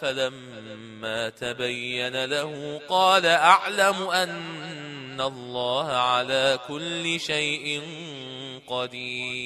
فلما تبين له قال أعلم أن الله على كل شيء قدير.